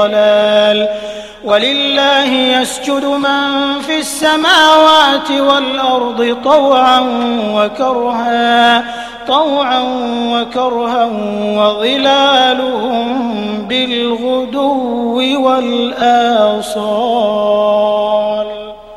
ضلال ولله يسجد من في السماوات والأرض طوعا وكرها طوعا وكرها وظلالهم بالغدو والآصال.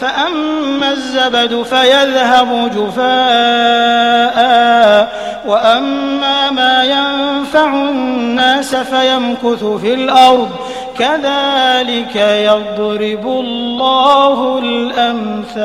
فأما الزبد فيذهب جفاء وأما ما ينفع الناس فيمكث في الأرض. كذلك يضرب الله الأمثال.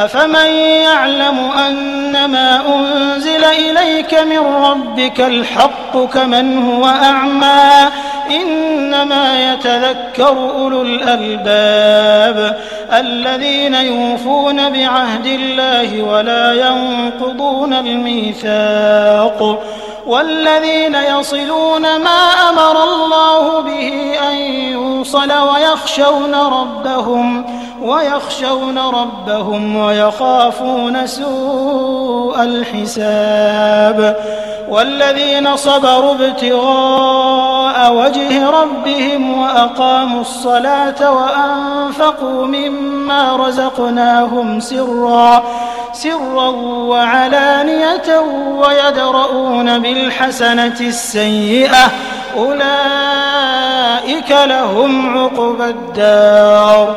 أفمن يعلم أنما أنزل إليك من ربك الحق كمن هو أعمى إنما يتذكر أولو الألباب الذين يوفون بعهد الله ولا ينقضون الميثاق والذين يصلون ما أمر الله به أن يوصل ويخشون ربهم ويخشون ربهم ويخافون سوء الحساب والذين صبروا ابتغاء وجه ربهم وأقاموا الصلاة وأنفقوا مما رزقناهم سرا سرا وعلانية ويدرؤون بالحسنة السيئة أولئك لهم عقبى الدار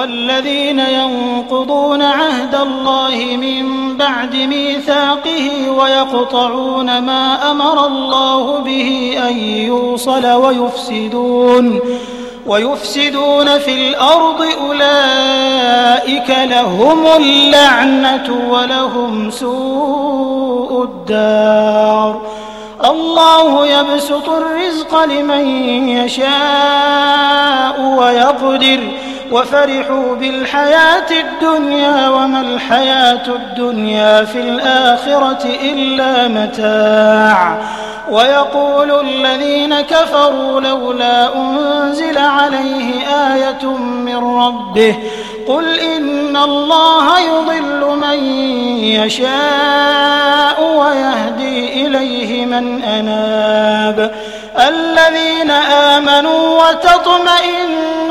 والذين ينقضون عهد الله من بعد ميثاقه ويقطعون ما أمر الله به أن يوصل ويفسدون ويفسدون في الأرض أولئك لهم اللعنة ولهم سوء الدار الله يبسط الرزق لمن يشاء ويقدر وفرحوا بالحياة الدنيا وما الحياة الدنيا في الآخرة إلا متاع. ويقول الذين كفروا لولا أنزل عليه آية من ربه قل إن الله يضل من يشاء ويهدي إليه من أناب. الذين آمنوا وتطمئن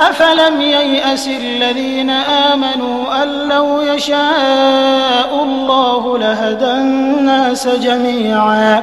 أفلم ييأس الذين آمنوا أن لو يشاء الله لهدى الناس جميعا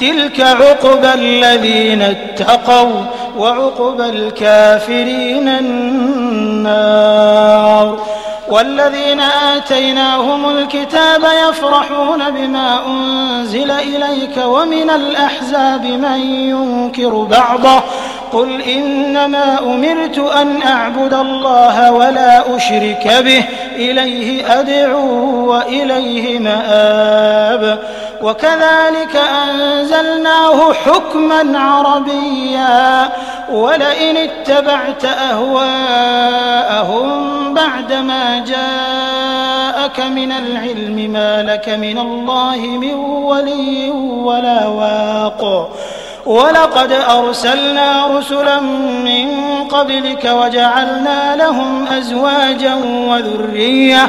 تلك عقبى الذين اتقوا وعقبى الكافرين النار والذين آتيناهم الكتاب يفرحون بما أنزل إليك ومن الأحزاب من ينكر بعضه قل إنما أمرت أن أعبد الله ولا أشرك به إليه أدعو وإليه مآب وكذلك أنزلناه حكما عربيا ولئن اتبعت أهواءهم بعدما جاءك من العلم ما لك من الله من ولي ولا واق. ولقد أرسلنا رسلا من قبلك وجعلنا لهم أزواجا وذرية